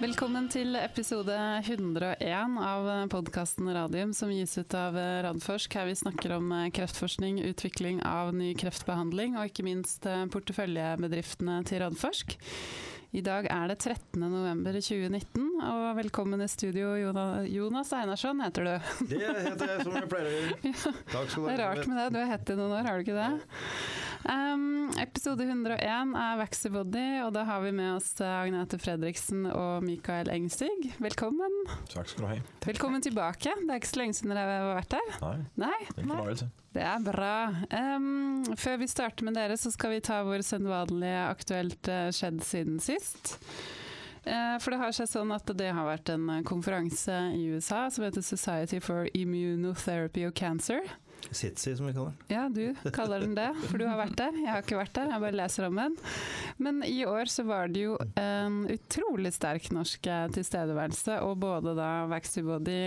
Velkommen til episode 101 av podkasten Radium som gis ut av Radforsk. Her vi snakker om kreftforskning, utvikling av ny kreftbehandling og ikke minst porteføljebedriftene til Radforsk. I dag er det 13. november 2019, og velkommen i studio, Jonas Einarsson heter du. Det heter jeg, som jeg pleier å gjøre. Takk skal du ha. Det er rart med det, du har hett det noen år, har du ikke det? Um, episode 101 er Vaxybody, og da har vi med oss Agnete Fredriksen og Mikael Engstig. Velkommen. Takk skal du ha. Velkommen tilbake. Det er ikke så lenge siden dere har vært her. Nei, Nei? det er en fornøyelse. Det er bra. Um, før vi starter med dere, så skal vi ta vår sedvanlige aktuelt uh, skjedd siden sist. Uh, for det har seg sånn at det har vært en konferanse i USA som heter Society for Immunotherapy of Cancer. SITSI, som vi kaller den. Ja, du kaller den det, for du har vært der. Jeg har ikke vært der, jeg bare leser om den. Men i år så var det jo en utrolig sterk norsk tilstedeværelse, og både da Vaxybody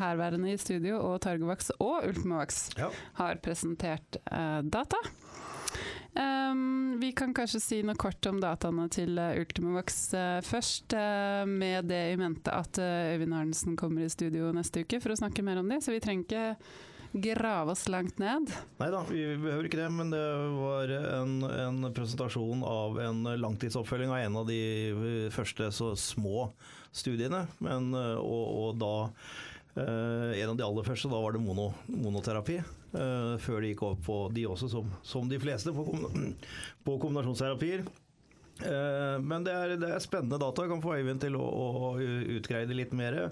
herværende i studio og Targovax og Ultimovax ja. har presentert uh, data. Um, vi kan kanskje si noe kort om dataene til uh, Ultimovax uh, først, uh, med det i mente at Øyvind Arnesen kommer i studio neste uke for å snakke mer om det. Så vi trenger ikke grave oss langt ned? Nei da, vi behøver ikke det. Men det var en, en presentasjon av en langtidsoppfølging av en av de første så små studiene. Men, og, og da Uh, en av de aller første, da var det mono, monoterapi. Uh, før de gikk over på de også, som, som de fleste, på, på kombinasjonsterapier. Uh, men det er, det er, spennende data. Jeg kan få Øyvind til å, å utgreie det litt mer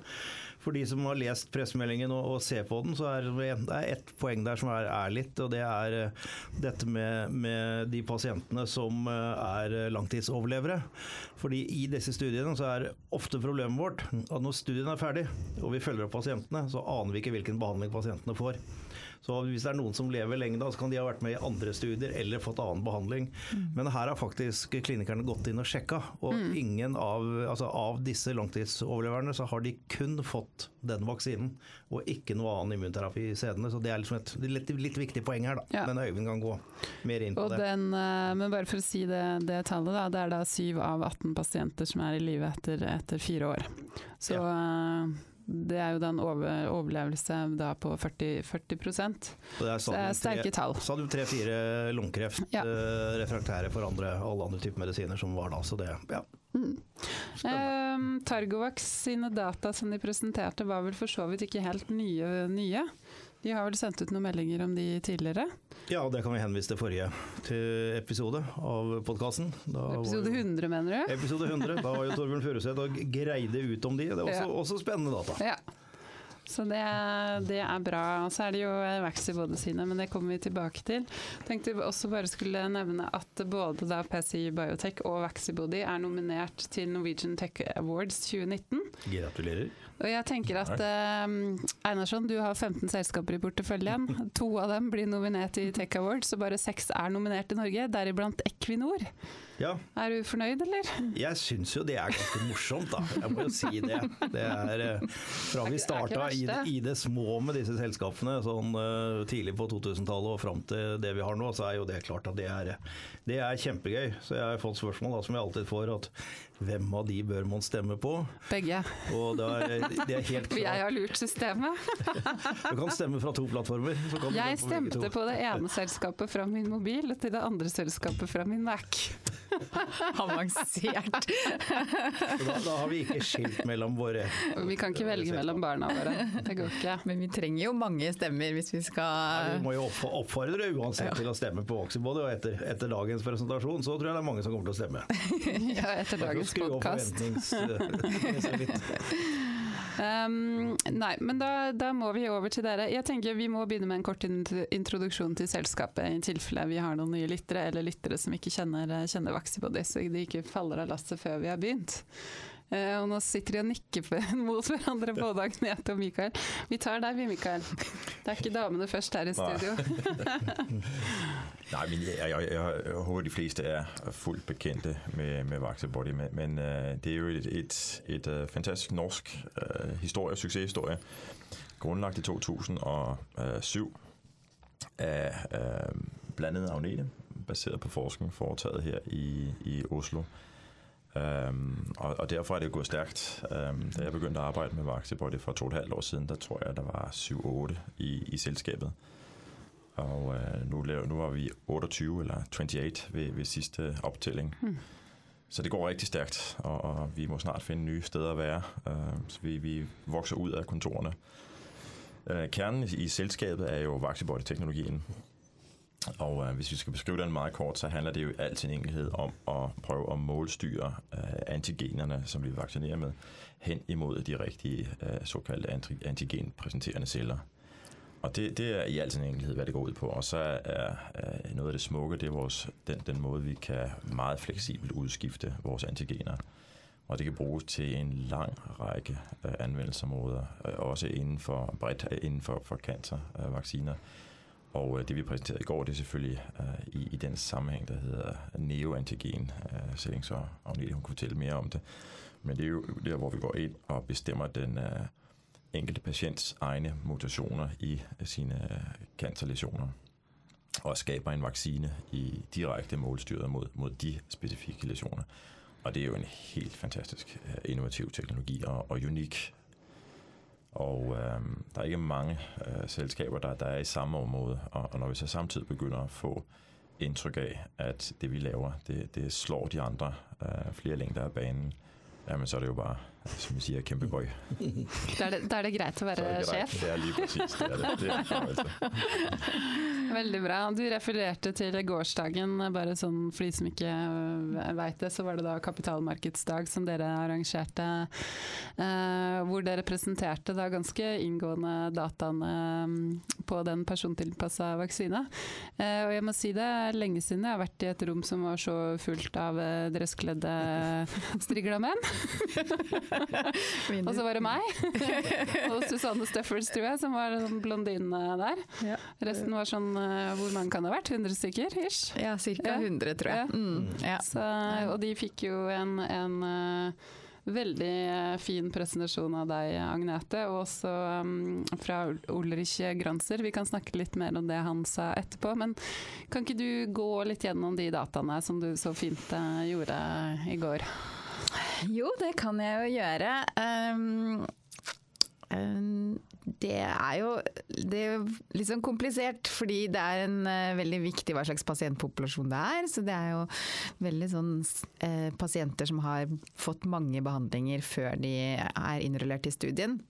for de som har lest pressemeldingen og, og ser på den, så er det ett poeng der som er, er og det er eh, dette med, med, de pasientene som eh, er langtidsoverlevere. Fordi i disse studiene så er ofte problemet vårt at når studien er ferdig, og vi følger opp pasientene, så aner vi ikke hvilken behandling pasientene får. Så hvis det er noen som lever lenge da, så kan de ha vært med i andre studier eller fått annen behandling. Mm. Men her har faktisk klinikerne gått inn og sjekka, og mm. ingen av, altså av disse langtidsoverleverne så har de kun fått den vaksinen, og ikke noe annen immunterapi i sedene. Så det er liksom et litt, litt, viktig poeng her, da. Ja. Men Øyvind kan gå mer inn på og det. Den, eh, men bare for å si det, det tallet, da. Det er da 7 av 18 pasienter som er i live etter, etter fire år. Så ja. Eh, det er jo da en over, overlevelse da på 40, 40 Så det er, det er sterke tall. Så du tre-fire lungekreft, ja. uh, refraktære for andre, alle andre typer medisiner som var da. Så det, ja. Mm. Eh, Targovax sine data som de presenterte var vel for så vidt ikke helt nye. nye. De har vel sendt ut noen meldinger om de tidligere? Ja, det kan vi henvise til forrige til episode av podkasten. Episode 100, mener du? Episode 100. Da var jo Torbjørn Furuseth og greide ut om de. Det er også, ja. også spennende data. Ja. Så det, det, er bra. Og så er det jo Vaxibody sine, men det kommer vi tilbake til. Tenkte vi også bare skulle nevne at både da PCI Biotech og Vaxibody er nominert til Norwegian Tech Awards 2019. Gratulerer. Og jeg tenker at eh, Einarsson, du har 15 selskaper i porteføljen. To av dem blir nominert i Tech Awards, og bare seks er nominert i Norge, deriblant Equinor. Ja. Er du fornøyd, eller? Jeg syns jo det er ganske morsomt, da. Jeg må jo si det. Det er eh, Fra vi starta i, i, det små med disse selskapene, sånn uh, tidlig på 2000-tallet og fram til det vi har nå, så er jo det klart at det er, det er kjempegøy. Så jeg har fått spørsmål da, som jeg alltid får, at hvem av de bør man stemme på? Begge. Og det er, det er helt klart. For jeg har lurt systemet. du kan stemme fra to plattformer. jeg stemte på, på det ene selskapet fra min mobil til det andre selskapet fra min Mac. Avansert. da, da, har vi ikke skilt mellom våre Vi kan ikke velge mellom barna våre. Det går ikke. Men vi trenger jo mange stemmer hvis vi skal ja, Vi må jo oppfordre uansett ja. til å stemme på Oxybody, og etter, etter, dagens presentasjon så tror jeg det er mange som kommer til å stemme. ja, etter dagens podkast. Um, nei, men da, da, må vi over til dere. Jeg tenker Vi må begynne med en kort introduksjon til selskapet, i tilfelle vi har noen nye lyttere, eller lyttere som ikke kjenner, kjenner Vaxibody, så de ikke faller av lasset før vi har begynt. Uh, og nå sitter de og nikker mot hverandre, både Agnete og Mikael. Vi tar deg, vi, Mikael. Det er ikke damene først her i studio. Nej, men jeg, jeg, jeg, håper de fleste er fuldt bekendte med, med Vaxibody, men, men øh, det er jo et, et, et, uh, fantastisk norsk øh, historie, succeshistorie, Grundlagt i 2007 af øh, blandt Agnete, baseret på forskning foretaget her i, i Oslo. Um, og, og derfor er det gået stærkt. Um, da jeg begyndte at arbejde med Vaxibody for to og et halvt år siden, der tror jeg, der var 7-8 i, i selskabet. Og øh, nu, laver, nu var vi 28 eller 28 ved, ved sidste optælling. Mm. Så det går rigtig stærkt, og, og vi må snart finde nye steder at være. Øh, så vi, vi vokser ud af kontorerne. Øh, kernen i, i selskabet er jo Vaxibody-teknologien. Og øh, hvis vi skal beskrive den meget kort, så handler det jo i al sin enkelhed om at prøve at målstyre øh, antigenerne, som vi vaccinerer med, hen imod de rigtige øh, såkaldte antigenpræsenterende celler. Og det, det er i al sin enkelhed, hvad det går ud på. Og så er, er noget af det smukke, det er vores, den, den måde, vi kan meget fleksibelt udskifte vores antigener. Og det kan bruges til en lang række øh, anvendelsesområder, øh, også inden for bredt inden for, for cancervacciner. Øh, og øh, det vi præsenterede i går, det er selvfølgelig øh, i, i den sammenhæng, der hedder neoantigen. Øh, Sætning så Agnete, hun kunne fortælle mere om det. Men det er jo der, hvor vi går ind og bestemmer den øh, enkelte patients egne mutationer i øh, sine øh, cancerlesioner og skaber en vaccine i direkte målstyret mod, mod de specifikke lesioner. Og det er jo en helt fantastisk øh, innovativ teknologi og, og unik og øh, der er ikke mange øh, selskaber, der, der er i samme område. Og, og når vi så samtidig begynder at få indtryk af, at det vi laver, det, det slår de andre øh, flere længder af banen, jamen så er det jo bare, som vi siger, kæmpe bøj. Da er det, da er det greit å være sjef? Det er lige præcis. Det er det. det er Veldig bra. Du refererte til gårsdagen, bare sånn for de som ikke veit det, så var det da kapitalmarkedsdag som dere arrangerte, eh, hvor dere presenterte da ganske inngående dataene mm, på den persontilpassa vaksina. Eh, og jeg må si det er lenge siden jeg har vært i et rom som var så fullt av eh, dresskledde strigla menn. Og så var det meg. og Susanne Steffels, tror jeg, som var blondine der. Ja. Resten var sånn Eh, hvor mange kan det ha vært? 100 stykker? Ish? Ja, ca. 100, tror jeg. Mm, ja. Så, og de fikk jo en, en uh, veldig eh, fin presentasjon av deg, Agnete, og også um, fra Ulrich Granser. Vi kan snakke litt mer om det han sa etterpå. Men kan ikke du gå litt gjennom de dataene som du så fint uh, gjorde i går? Jo, det kan jeg jo gjøre. Um, um, det er jo det er litt sånn komplisert, fordi det er en uh, veldig viktig hva slags pasientpopulasjon det er. Så det er jo veldig sånn uh, pasienter som har fått mange behandlinger før de er innrullert i studien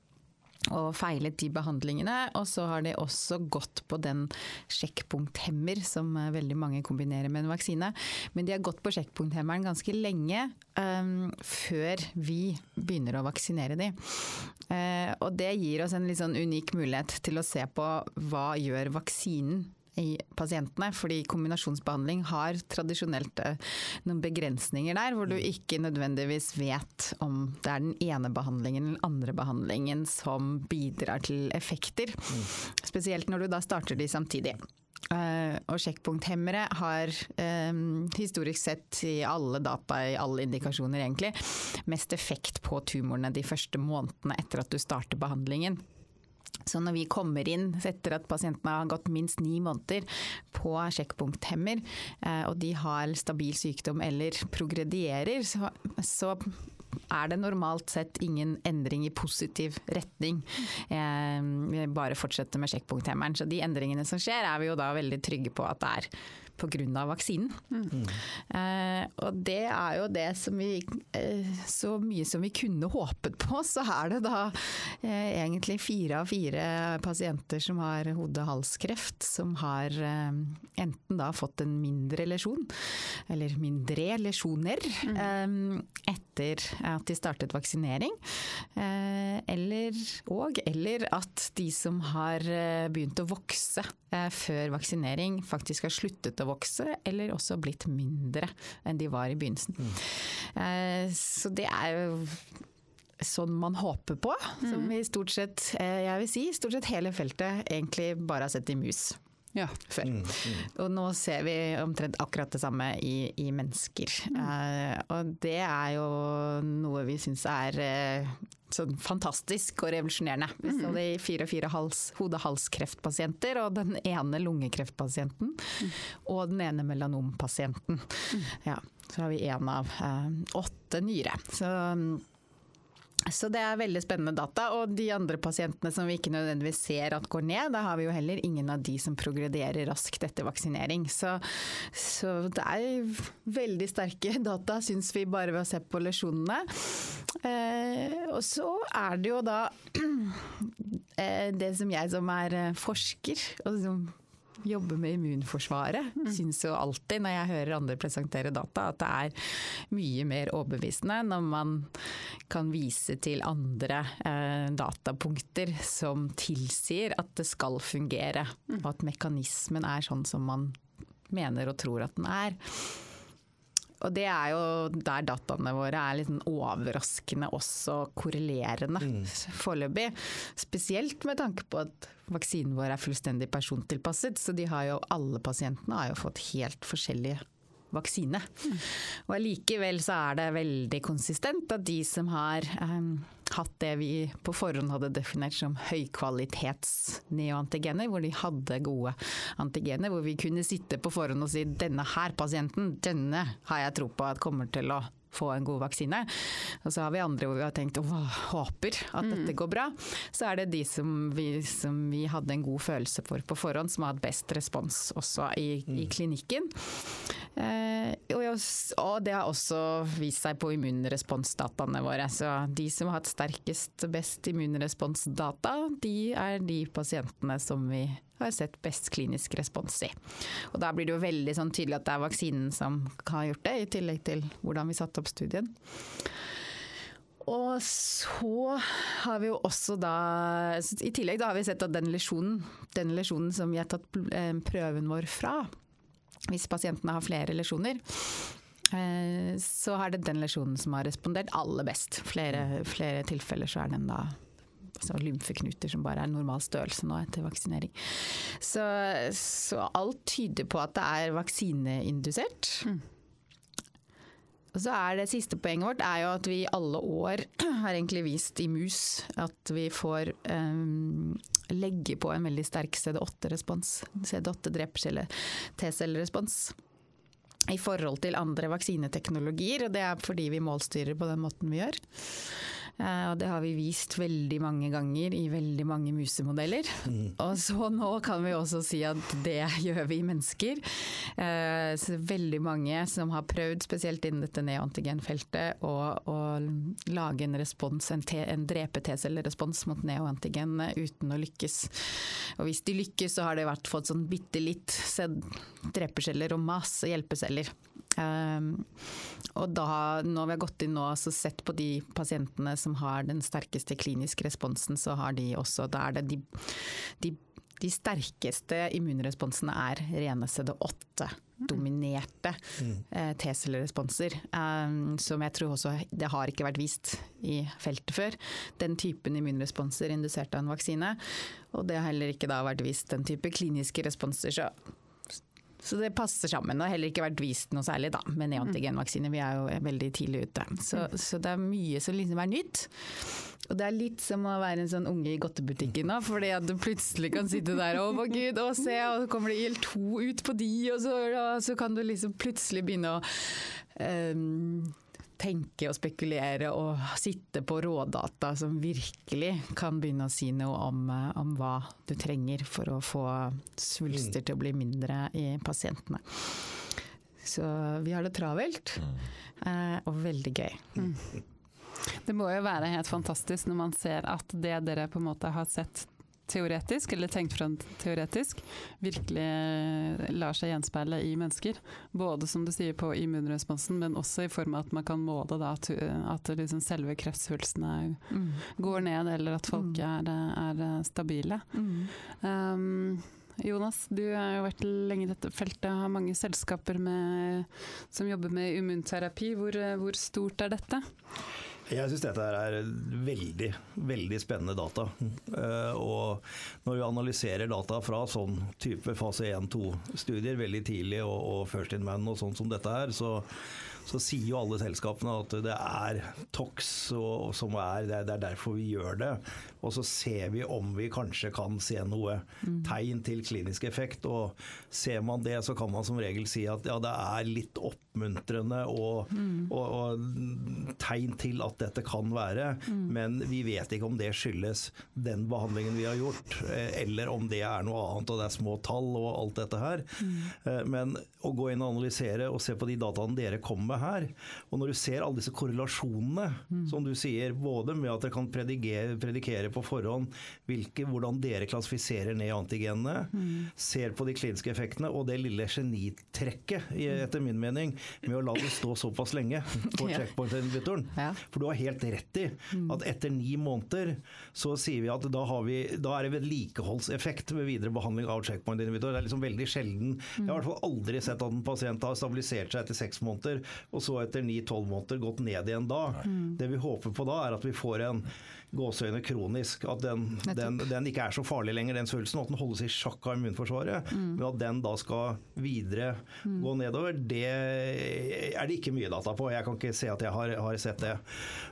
og feilet de behandlingene. Og så har de også gått på den sjekkpunkthemmer som eh, veldig mange kombinerer med en vaksine. Men de har gått på sjekkpunkthemmeren ganske lenge um, før vi begynner å vaksinere de. Uh, og det gir oss en litt sånn unik mulighet til å se på hva gjør vaksinen i pasientene. Fordi kombinasjonsbehandling har tradisjonelt eh, noen begrensninger der, hvor du mm. ikke nødvendigvis vet om det er den ene behandlingen eller den andre behandlingen som bidrar til effekter. Mm. Spesielt når du da starter de samtidig. Uh, og sjekkpunkthemmere har um, historisk sett i alle data, i alle indikasjoner egentlig, mest effekt på tumorene de første månedene etter at du starter behandlingen. Så når vi kommer inn etter at pasientene har gått minst ni måneder på sjekkpunkthemmer, eh, og de har stabil sykdom eller progredierer, så, så er det normalt sett ingen endring i positiv retning. Eh, vi bare fortsetter med sjekkpunkthemmeren. Så de endringene som skjer, er vi jo da veldig trygge på at det er pga. vaksinen. Mm. Eh, og det er jo det som vi eh, Så mye som vi kunne håpet på, så er det da eh, egentlig fire av fire pasienter som har hode-halskreft, som har eh, enten da fått en mindre lesjon, eller mindre lesjoner, mm. Etter at de startet vaksinering. Eh, eller, og eller at de som har begynt å vokse før vaksinering, faktisk har sluttet å vokse, eller også blitt mindre enn de var i begynnelsen. Mm. Eh, så det er jo sånn man håper på, som mm. vi stort sett, eh, jeg vil si, stort sett hele feltet egentlig bare har sett i mus. Ja. Før. Mm, mm. Og nå ser vi omtrent akkurat det samme i, i mennesker. Mm. Uh, og det er jo noe vi syns er uh, sånn fantastisk og revolusjonerende. Vi så det i fire og fire hode-hals-kreftpasienter, og den ene lungekreftpasienten. Og den ene melanompasienten. Ja, så har vi én av uh, åtte nyre. Så så det er veldig spennende data. Og de andre pasientene som vi ikke nødvendigvis ser at går ned, da har vi jo heller ingen av de som progrederer raskt etter vaksinering. Så, så det er veldig sterke data, syns vi, bare ved å se på lesjonene. Eh, og så er det jo da eh, det som jeg som er eh, forsker, og som jobber med immunforsvaret. Mm. Syns jo alltid når jeg hører andre presentere data at det er mye mer overbevisende når man kan vise til andre eh, datapunkter som tilsier at det skal fungere. Mm. Og at mekanismen er sånn som man mener og tror at den er. Og det er jo der dataene våre er litt sånn overraskende også korrelerende mm. foreløpig. Spesielt med tanke på at vaksinen vår er fullstendig persontilpasset. Så de har jo, alle pasientene har jo fått helt forskjellige vaksine. Og allikevel så er det veldig konsistent at de som har um, hatt det vi på forhånd hadde definert som høykvalitets neoantigener, hvor de hadde gode antigener, hvor vi kunne sitte på forhånd og si denne her pasienten, denne har jeg tro på at kommer til å få en god vaksine. Og så har vi andre hvor vi har tenkt og håper at mm. dette går bra. Så er det de som vi, som vi, hadde en god følelse for på forhånd, som har hatt best respons også i, mm. i klinikken. Eh, og, og, det har også vist seg på immunresponsdataene våre. Så de som har hatt sterkest, best immunresponsdata, de er de pasientene som vi har sett best klinisk respons i. Og Da blir det jo veldig sånn tydelig at det er vaksinen som har gjort det, i tillegg til hvordan vi satte opp studien. Og så har vi jo også da I tillegg da har vi sett at den lesjonen, den lesjonen som vi har tatt eh, prøven vår fra, hvis pasientene har flere lesjoner, eh, så er det den lesjonen som har respondert aller best. Flere, flere tilfeller så er den da altså lymfeknuter som bare er normal størrelse nå etter vaksinering. Så, så alt tyder på at det er vaksineindusert. Mm. Og så er Det siste poenget vårt er jo at vi i alle år har egentlig vist i mus at vi får um, legge på en veldig sterk CD8-respons. CD8 dreper T-cellerespons i forhold til andre vaksineteknologier. og Det er fordi vi målstyrer på den måten vi gjør. Eh, og det har vi vist veldig mange ganger i veldig mange musemodeller. Mm. Og så nå kan vi også si at det gjør vi mennesker. Eh, så veldig mange som har prøvd, spesielt innen dette neoantigenfeltet, å, å lage en respons, en, en drepe-T-cellerespons mot neoantigen uten å lykkes. Og hvis de lykkes, så har det vært fått sånn bitte litt dreperceller og masse hjelpeceller. Um, og da, når vi har gått inn nå og sett på de pasientene som har den sterkeste kliniske responsen, så har de også Da er det de, de, de sterkeste immunresponsene er rene CD8 dominerte mm. eh, T-celleresponser. Um, som jeg tror også Det har ikke vært vist i feltet før. Den typen immunresponser indusert av en vaksine. Og det har heller ikke da vært vist den type kliniske responser. Så så det passer sammen. Og heller ikke vært vist noe særlig da, med neantigenvaksine. Vi er jo veldig tidlig ute. Så, mm. så, det er mye som liksom er nytt. Og det er litt som å være en sånn unge i godtebutikken nå, fordi at du plutselig kan sitte der og å gud, å se, og så kommer det IL2 ut på de, og så, og så kan du liksom plutselig begynne å um, tenke og spekulere og sitte på rådata som virkelig kan begynne å si noe om, eh, om hva du trenger for å få svulster til å bli mindre i pasientene. Så vi har det travelt, eh, og veldig gøy. Mm. Det må jo være helt fantastisk når man ser at det dere på en måte har sett teoretisk, eller tenkt frem teoretisk, virkelig eh, lar seg gjenspeile i mennesker. Både som du sier på immunresponsen, men også i form av at man kan måle da, at, at liksom selve kreftsvulstene mm. går ned, eller at folk mm. er, er, stabile. Mm. Um, Jonas, du har jo vært lenge i dette feltet, har mange selskaper med, som jobber med immunterapi. Hvor, hvor stort er dette? Jeg syns dette er veldig, veldig spennende data. Uh, og når vi analyserer data fra sånn type fase 1-2-studier veldig tidlig, og, og First in Man og sånn som dette her, så, så sier jo alle selskapene at det er TOX og, og som er, det er, er derfor vi gjør det. Og så ser vi om vi kanskje kan se noe tegn til klinisk effekt. Og ser man det, så kan man som regel si at ja, det er litt oppmuntrende og, mm. og, og tegn til at dette kan være. Mm. Men vi vet ikke om det skyldes den behandlingen vi har gjort, eller om det er noe annet og det er små tall og alt dette her. Mm. Men å gå inn og analysere og se på de dataene dere kommer med her, og når du ser alle disse korrelasjonene, som du sier, både med at dere kan predikere, på forhånd hvilke, hvordan dere klassifiserer ned antigenene, mm. ser på de kliniske effektene og det lille genitrekket, etter min mening, med å la det stå såpass lenge på checkpoint-inhibitoren. Ja. For du har helt rett i mm. at etter ni måneder så sier vi at da, vi, da er det vedlikeholdseffekt ved videre behandling av checkpoint-inhibitor. Det er liksom veldig sjelden. Jeg har i hvert fall aldri sett at en pasient har stabilisert seg etter seks måneder, og så etter ni-tolv måneder gått ned igjen da. Mm. Det vi håper på da, er at vi får en gåseøyne kronisk. At den, den, den, ikke er så farlig lenger, den svulsten. At den holdes i sjakk av immunforsvaret. Mm. Men at den da skal videre mm. gå nedover, det er det ikke mye data på. Jeg kan ikke se at jeg har, har sett det.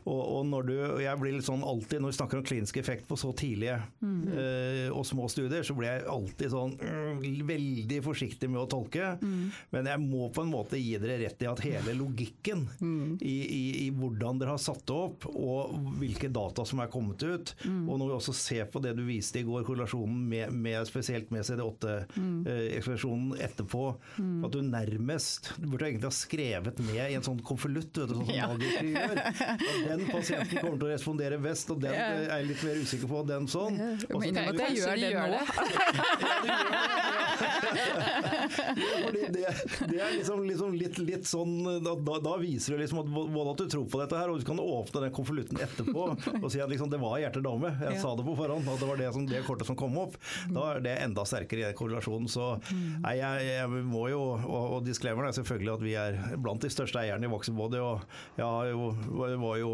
Og, og, når du, jeg blir litt sånn alltid, når vi snakker om klinisk effekt på så tidlige mm. øh, og små studier, så blir jeg alltid sånn øh, veldig forsiktig med å tolke. Mm. Men jeg må på en måte gi dere rett i at hele logikken mm. i, i, i hvordan dere har satt det opp, og hvilke data som er er kommet ut. Mm. Og når vi også ser på det du viste i går, korrelasjonen med, med spesielt med CD8-eksplosjonen mm. eh, etterpå, mm. at du nærmest Du burde egentlig ha skrevet ned i en sånn konvolutt, vet sånn som ja. gjør. At den pasienten kommer til å respondere best, og den yeah. er jeg litt mer usikker på, den sånn. Og så, at jeg gjør det nå. Fordi det, det er liksom, liksom litt, litt, sånn da, da, viser det liksom at både at du tror på dette her, og du kan åpne den konvolutten etterpå og si at liksom, det var hjerter dame. Jeg ja. sa det på forhånd, og det var det, som, det, kortet som kom opp. Da er det enda sterkere i korrelasjonen. Så mm. nei, jeg, jeg, må jo, og, og disclaimeren er selvfølgelig at vi er blant de største eierne i Voxybody, og jeg var jo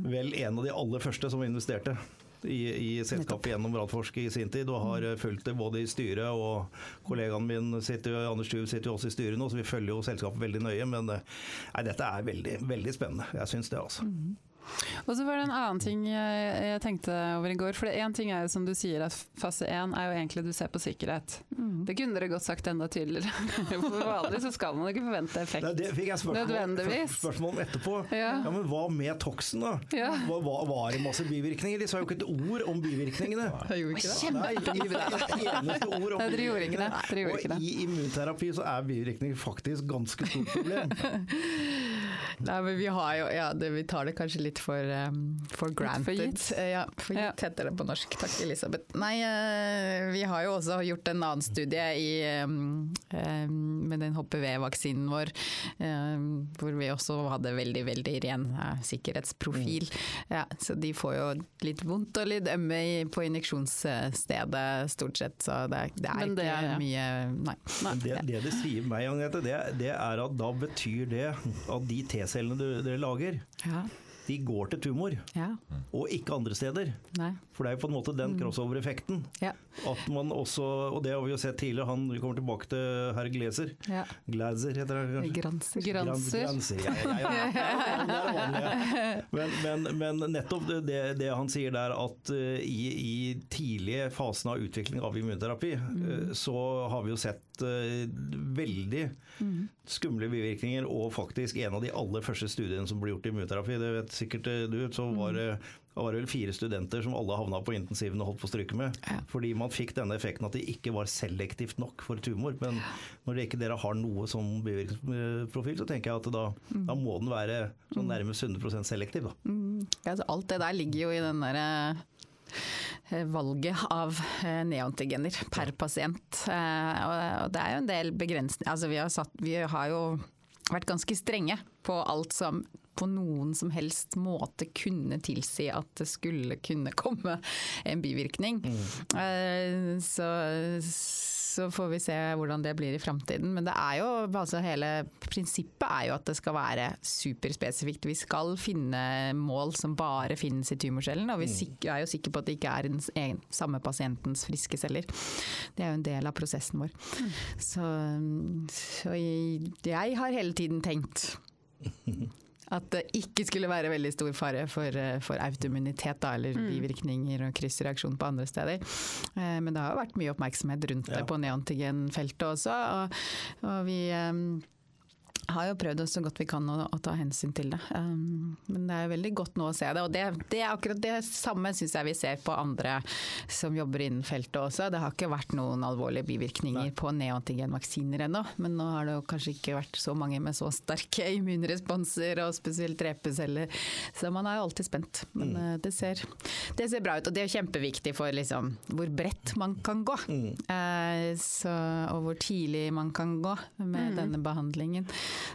vel en av de aller første som investerte i, i selskapet gjennom Radforsk i sin tid, og har mm. fulgt det både i styret og kollegaen min sitter, Anders Tuv sitter jo også i styret nå, så vi følger jo selskapet veldig nøye. Men nei, dette er veldig, veldig spennende. Jeg syns det, altså. Mm. Og så var det en annen ting jeg, tenkte over i går. For én ting er jo som du sier at fase én er jo egentlig du ser på sikkerhet. Mm. Det kunne dere godt sagt enda tydeligere. For vanlig så skal man ikke forvente effekt. Nei, det fikk jeg spørsmål, spørsmål om etterpå. Ja. ja. Men hva med toxen, da? Ja. Hva, var det masse bivirkninger? De sa jo ikke et ord om bivirkningene. Jeg gjorde ikke det. Nei, ikke et eneste ord Dere gjorde ikke det. Og i immunterapi så er bivirkninger faktisk ganske stort problem. Nei, men vi har jo Ja, det, vi tar det kanskje litt for, um, for granted. For gitt. Ja, for gitt ja. heter det på norsk. Takk, Elisabeth. Nei, uh, vi har jo også gjort en annen studie i, um, um, med den HPV-vaksinen vår, hvor vi også hadde veldig, veldig ren uh, sikkerhetsprofil. Mm. Ja, så de får jo litt vondt og litt ømme i, på injeksjonsstedet stort sett, så det, det er det, ikke mye Nei. nei. Det, det, det sier meg, Agnete, det, det er at da betyr det at de T-cellene dere lager, ja de går til tumor, ja. og ikke andre steder. Nei. For det er jo på en måte den mm. crossover-effekten. Ja. At man også, og det har vi jo sett tidligere, han kommer tilbake til herr Glazer. Ja. Glazer heter det kanskje? Granser. Granser. Granser. Ja, men, men, men, nettopp det, det, han sier der, at uh, i, i tidlige fasen av utvikling av immunterapi, mm. uh, så har vi jo sett uh, veldig mm. skumle bivirkninger, og faktisk en av de aller første studiene som ble gjort i immunterapi, det vet sikkert du, så var det da var det vel fire studenter som alle havna på intensiven og holdt på å stryke med. Fordi man fikk denne effekten at det ikke var selektivt nok for tumor. Men når ikke dere har noe som bivirkningsprofil, så tenker jeg at da, da må den være sånn nærmest 100 selektiv. Mm. Ja, altså alt det der ligger jo i den derre eh, valget av neoantigener neantigener per pasient. Eh, og det er jo en del begrensninger. Altså vi, har vi har jo vært ganske strenge på alt som på noen som helst måte kunne tilsi at det skulle kunne komme en bivirkning. Mm. Så så får vi se hvordan det blir i framtiden. Men det er jo, altså hele prinsippet er jo at det skal være superspesifikt. Vi skal finne mål som bare finnes i tumorcellen, og vi er jo sikre på at det ikke er den egen, samme pasientens friske celler. Det er jo en del av prosessen vår. Så, så jeg, jeg har hele tiden tenkt at det ikke skulle være veldig stor fare for, for autoimmunitet eller Mm. bivirkninger og kryssreaksjon på andre steder. Eh, Men det har vært mye oppmerksomhet rundt det Ja. på neantigenfeltet også. Og, og vi eh, har jo prøvd så godt vi kan å, å ta hensyn til det. Um, men det er veldig godt nå å se det. Og det, det er akkurat det samme syns jeg vi ser på andre som jobber innen feltet også. Det har ikke vært noen alvorlige bivirkninger Nei. på neantigenvaksiner ennå. Men nå har det jo kanskje ikke vært så mange med så sterke immunresponser, og spesielt repeceller. Så man er jo alltid spent. Men mm. det, ser, det ser bra ut. Og det er kjempeviktig for liksom, hvor bredt man kan gå. Eh, så, og hvor tidlig man kan gå med denne behandlingen.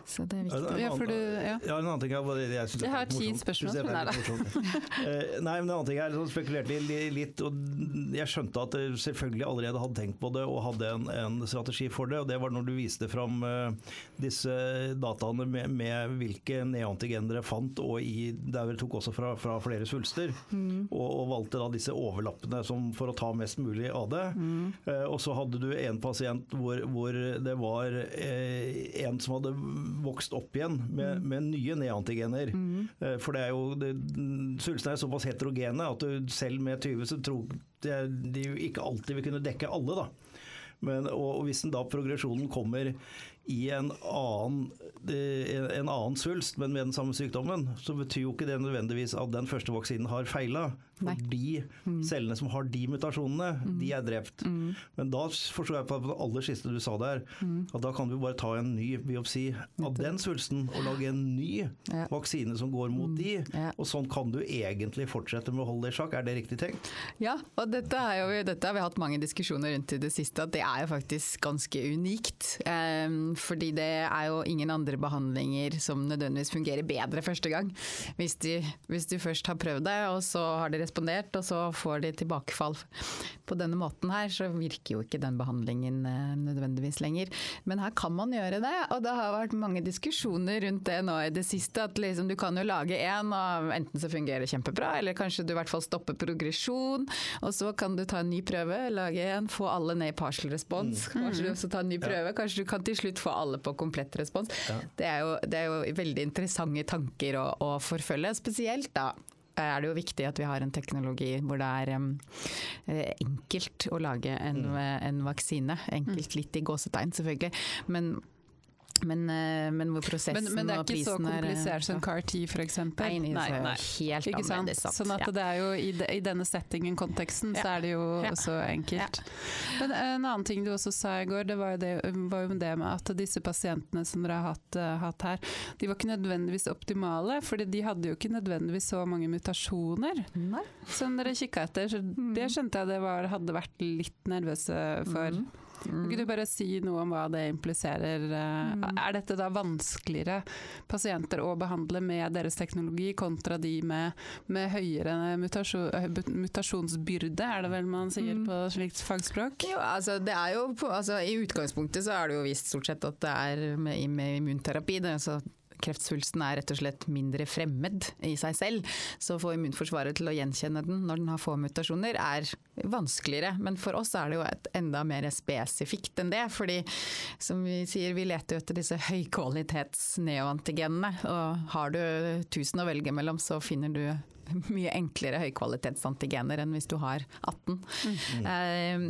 Så det er viktig. En annen- du- ja. ja, en annen ting er jeg, jeg synes Jeg har ti spørsmål, jeg er. Eh, Nei, men en annen ting er jeg spekulerte litt, og jeg skjønte at jeg selvfølgelig allerede hadde tenkt på det og hadde en, en strategi for det, og det var når du viste fram uh, disse dataene med, med hvilke neantigen dere fant, og i, der dere tok også fra, fra flere svulster, og, og valgte da disse overlappene som, for å ta mest mulig av det. Eh, og så hadde du en pasient hvor, hvor det var eh, en som hadde vokst opp igjen med, med nye neantigener. Mm. for det er jo det, Svulstene er såpass heterogene at du selv med 20 så tror de, de ikke alltid vil kunne dekke alle. da. Men, og, hvis da progresjonen kommer i en annen, eh, en, en annen svulst, men med den samme sykdommen, så betyr jo ikke det nødvendigvis at den første vaksinen har feila. Fordi cellene som har de mutasjonene, de er drept. Men da forstår jeg på det aller siste du sa der, at da kan du bare ta en ny biopsi av den svulsten og lage en ny Ja. vaksine som går mot de. Ja. Og sånn kan du egentlig fortsette med å holde det i sjakk. Er det riktig tenkt? Ja, og dette, jo, dette har vi hatt mange diskusjoner rundt i det siste, at det er jo faktisk ganske unikt. Um, fordi det er jo ingen andre behandlinger som nødvendigvis fungerer bedre første gang. Hvis du, hvis du først har prøvd det, og så har de respondert, og så får de tilbakefall på denne måten her, så virker jo ikke den behandlingen eh, nødvendigvis lenger. Men her kan man gjøre det, og det har vært mange diskusjoner rundt det nå i det siste. At liksom, du kan jo lage en, og enten så fungerer det kjempebra, eller kanskje du i hvert fall stopper progresjon. Og så kan du ta en ny prøve, lage en, få alle ned i partial respons. Kanskje du også tar en ny prøve, kanskje du kan til slutt få alle på komplett respons. Det, er jo, det er jo veldig interessante tanker å, å forfølge, spesielt da er det jo viktig at vi har en teknologi hvor det er um, eh, enkelt å lage en, en vaksine. Enkelt litt i gåsetegn, selvfølgelig. Men, men, eh, men hvor prosessen Men, men det er ikke så prisen er, eh, komplisert som CAR-T f.eks.? Nei, nei, det jo helt Ikke sant? sant? Sånn at Ja. det er jo i, de, i denne settingen, konteksten, så er det jo Ja. også enkelt. Men en annen ting du også sa i går, det var jo det, var jo det med at disse pasientene som dere har hatt, eh, hatt her, de var ikke nødvendigvis optimale, fordi de hadde jo ikke nødvendigvis så mange mutasjoner Nei. som dere kikka etter. Så det skjønte jeg det var, hadde vært litt nervøse for. Kan ikke du bare si noe om hva det impliserer? eh, Er dette da vanskeligere pasienter å behandle med deres teknologi kontra de med, med høyere mutasjon, mutasjonsbyrde, er det vel man sier på slikt fagspråk? Jo, altså det er jo altså, I utgangspunktet så er det jo vist stort sett at det er med, med immunterapi. Det, er altså, kreftsvulsten er rett og slett mindre fremmed i seg selv. Så å få immunforsvaret til å gjenkjenne den når den har få mutasjoner, er vanskeligere. Men for oss er det jo et enda mer spesifikt enn det. Fordi som vi sier, vi leter jo etter disse høykvalitets neoantigenene. Og har du 1000 å velge mellom, så finner du mye enklere høykvalitetsantigener enn hvis du har 18. Eh,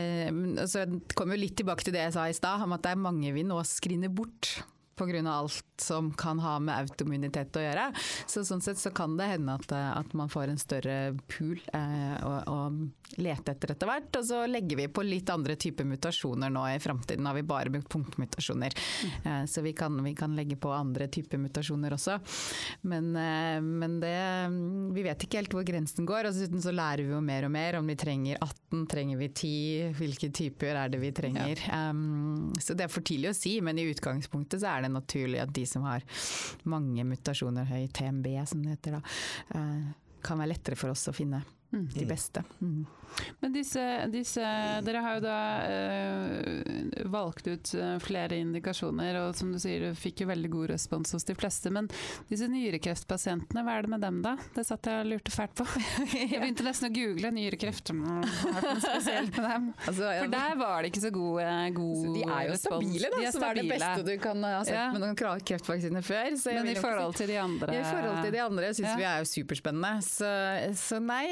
eh, så jeg kommer jo litt tilbake til det jeg sa i stad, om at det er mange vi nå screener bort pga. alt som kan ha med autoimmunitet å gjøre. Så sånn sett så kan det hende at, eh, at man får en større pool eh, å, å lete etter etter hvert. Og så legger vi på litt andre typer mutasjoner nå i framtiden. Har vi bare brukt punktmutasjoner. Eh, så vi kan, vi kan legge på andre typer mutasjoner også. Men, eh, men det Vi vet ikke helt hvor grensen går. Og dessuten så lærer vi jo mer og mer om vi trenger 18, trenger vi 10, hvilke typer er det vi trenger. Um, så det er for tidlig å si, men i utgangspunktet så er det naturlig at de som har mange mutasjoner, høy TMB som det heter da, eh, kan være lettere for oss å finne Mm. De beste. Mm. Men disse, disse, Dere har jo da øh, valgt ut eh, flere indikasjoner, og som du sier, du fikk jo veldig god respons hos de fleste. Men disse nyrekreftpasientene, hva er det med dem da? Det satt jeg og lurte fælt på. Jeg begynte nesten å google nyrekreft. Spesielt med dem? Altså, For der var det ikke så god, eh, god så de er jo respons. stabile, da, som er det beste du kan ha sett Ja. med noen kreftvaksiner før. Men i forhold til de andre I forhold til de andre syns Ja. vi er jo superspennende. Så, så nei,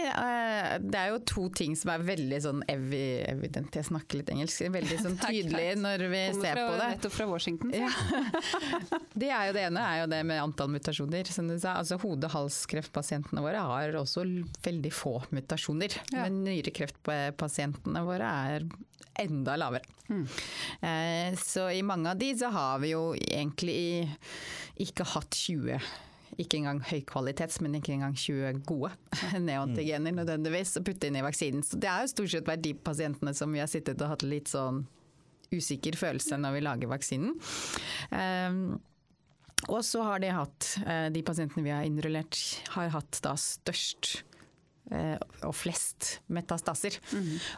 det er jo to ting som er veldig sånn evi, evident, jeg snakker litt engelsk, veldig sånn tydelig når vi ser fra, på det. Nettopp fra Washington. Ja. Det er jo det ene, er jo det med antall mutasjoner. Som du sa. Altså, Hode-halskreftpasientene våre har også veldig få mutasjoner. Ja. Men nyrekreftpasientene våre er enda lavere. Mm. Eh, så i mange av de så har vi jo egentlig ikke hatt 20 ikke engang høykvalitets, men ikke engang 20 gode neoantigener nødvendigvis å putte inn i vaksinen. Så det er jo stort sett vært de pasientene som vi har sittet og hatt litt sånn usikker følelse når vi lager vaksinen. Um, og så har de hatt, eh, de pasientene vi har innrullert, har hatt da størst eh, og flest metastaser.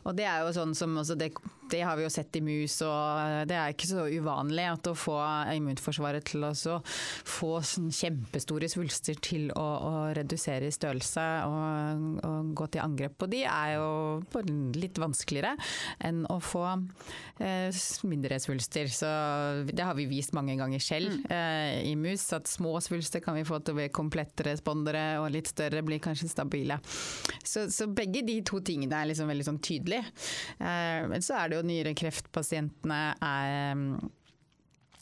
Og det er jo sånn som også det, det har vi jo sett i mus, og det er ikke så uvanlig at å få immunforsvaret til å få sånn kjempestore svulster til å, å redusere i størrelse og, og gå til angrep på de, er jo litt vanskeligere enn å få eh, mindre svulster. Så det har vi vist mange ganger selv eh, i mus, at små svulster kan vi få til å bli komplette respondere, og litt større blir kanskje stabile. Så, så begge de to tingene er liksom veldig sånn tydelige. Eh, men så er det jo nyrekreftpasientene er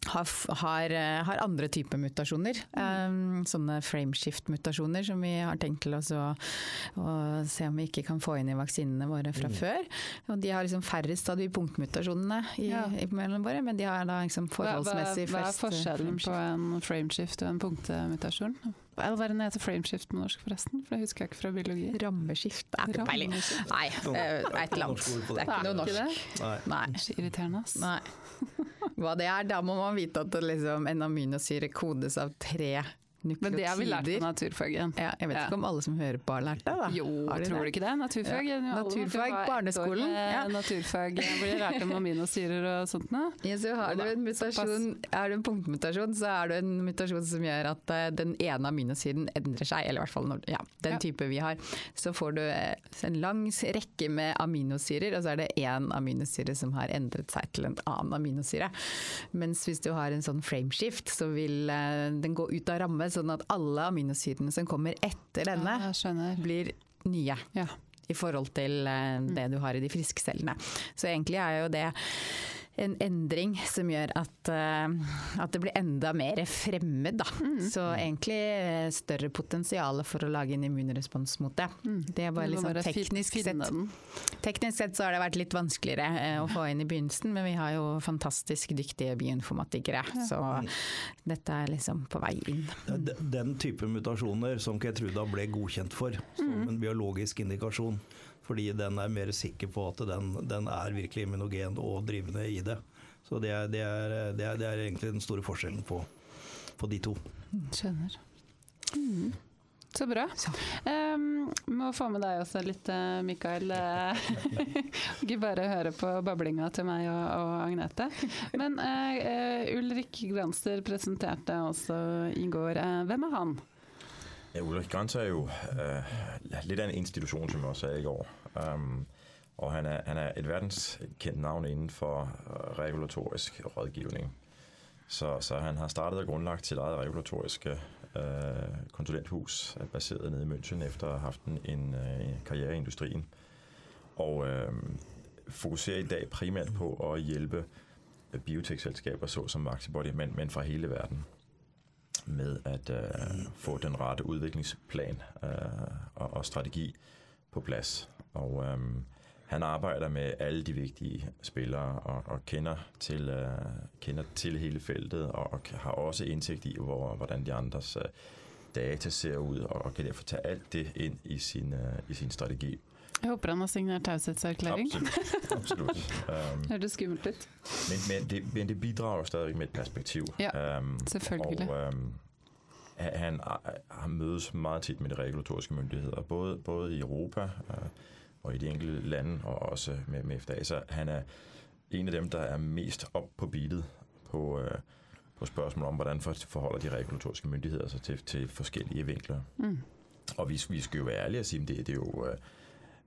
har, har, eh, har andre typer mutasjoner. Um, sånne frameshift-mutasjoner som vi har tenkt til oss å, å se om vi ikke kan få inn i vaksinene våre fra før. Og de har liksom færrest av de punktmutasjonene i, Ja. i mellom våre, men de har da liksom Hva, hva, forholdsmessig hva er eh, forskjellen på en frameshift og en punktemutasjon? Eller hva er det den heter frameshift med norsk, forresten? For det husker jeg ikke fra biologi. Rammeskift? Det er ikke peiling. Nei, Nei, er et eller annet. Det er ikke noe norsk. Nei. Irriterende, ass. Nei. Hva det er, da må man vite at liksom, en aminosyre kodes av tre nukleotider. Men det har vi lært på naturfagen. Ja, jeg vet Ja. ikke om alle som hører på har lært det, da. Jo, de tror du ikke det? Naturfag. Ja. Naturfag, barneskolen, ja. Naturfag blir lært om aminosyrer og sånt noe. Ja, så har du en mutasjon, er du en punktmutasjon, så er du en mutasjon som gjør at eh, den ene aminosyren endrer seg, eller i hvert fall når, ja, den type vi har. Så får du eh, en lang rekke med aminosyrer, og så er det én aminosyre som har endret seg til en annen aminosyre. Mens hvis du har en sånn frameshift, så vil eh, den gå ut av ramme, sånn at alle aminosyrene som kommer etter denne, Ja, blir nye Ja. i forhold til eh, det du har i de friske cellene. Så egentlig er jo det en endring som gjør at, eh, at det blir enda mer fremmed. Da. Så egentlig eh, større potensial for å lage en immunrespons mot det. Det er bare liksom, sånn bare teknisk sett. Teknisk sett så har det vært litt vanskeligere eh, å få inn i begynnelsen, men vi har jo fantastisk dyktige bioinformatikere. Så dette er liksom på vei inn. Den type mutasjoner som Ketruda ble godkjent for som Mm. en biologisk indikasjon. Fordi den er mer sikker på at den, den er virkelig immunogen og drivende i det. Så det er, det er, det er, det er egentlig den store forskjellen på, på de to. Skjønner. Mm. Så bra. Um, må få med deg også litt, eh, Mikael. Eh, Ikke bare høre på bablinga til meg og, og Agnete. Men uh, eh, Ulrik Granster presenterte også i går. Uh, hvem er han? Ja, Ulrik Grantz er jo øh, litt av en institution, som jeg også sa i går. Um, og han er, han er et verdenskendt navn inden for øh, regulatorisk rådgivning. Så, så han har startet og grundlagt sitt eget regulatoriske øh, konsulenthus, basert baseret nede i München, etter å ha hatt en, øh, karriere i industrien. Og øh, fokuserer i dag primært på å hjelpe biotekselskaper så som Vaxibody, men, men fra hele verden med at øh, få den rette udviklingsplan øh, og, og strategi på plads. Og øh, han arbejder med alle de vigtige spillere og, og kender, til, øh, kender til hele feltet og, og har også indsigt i, hvor, hvordan de andres øh, data ser ud og, kan derfor tage alt det ind i sin, øh, i sin strategi. Jeg håper han har signert taushetserklæring. Absolut. Absolut. Um, Hørtes skummelt ut. men, men, det, men det bidrar jo stadig med et perspektiv. Ja, um, selvfølgelig. Og, um, han, han mødes meget tit med de regulatoriske myndigheter, både, både i Europa uh, og i de enkelte lande, og også med, med FDA. Så han er en av dem, der er mest opp på beatet på, uh, på spørsmål om, hvordan forholder de regulatoriske myndigheter seg til, til forskjellige vinkler. Mm. Og vi, vi skal jo være ærlige og si, at det, det er jo øh,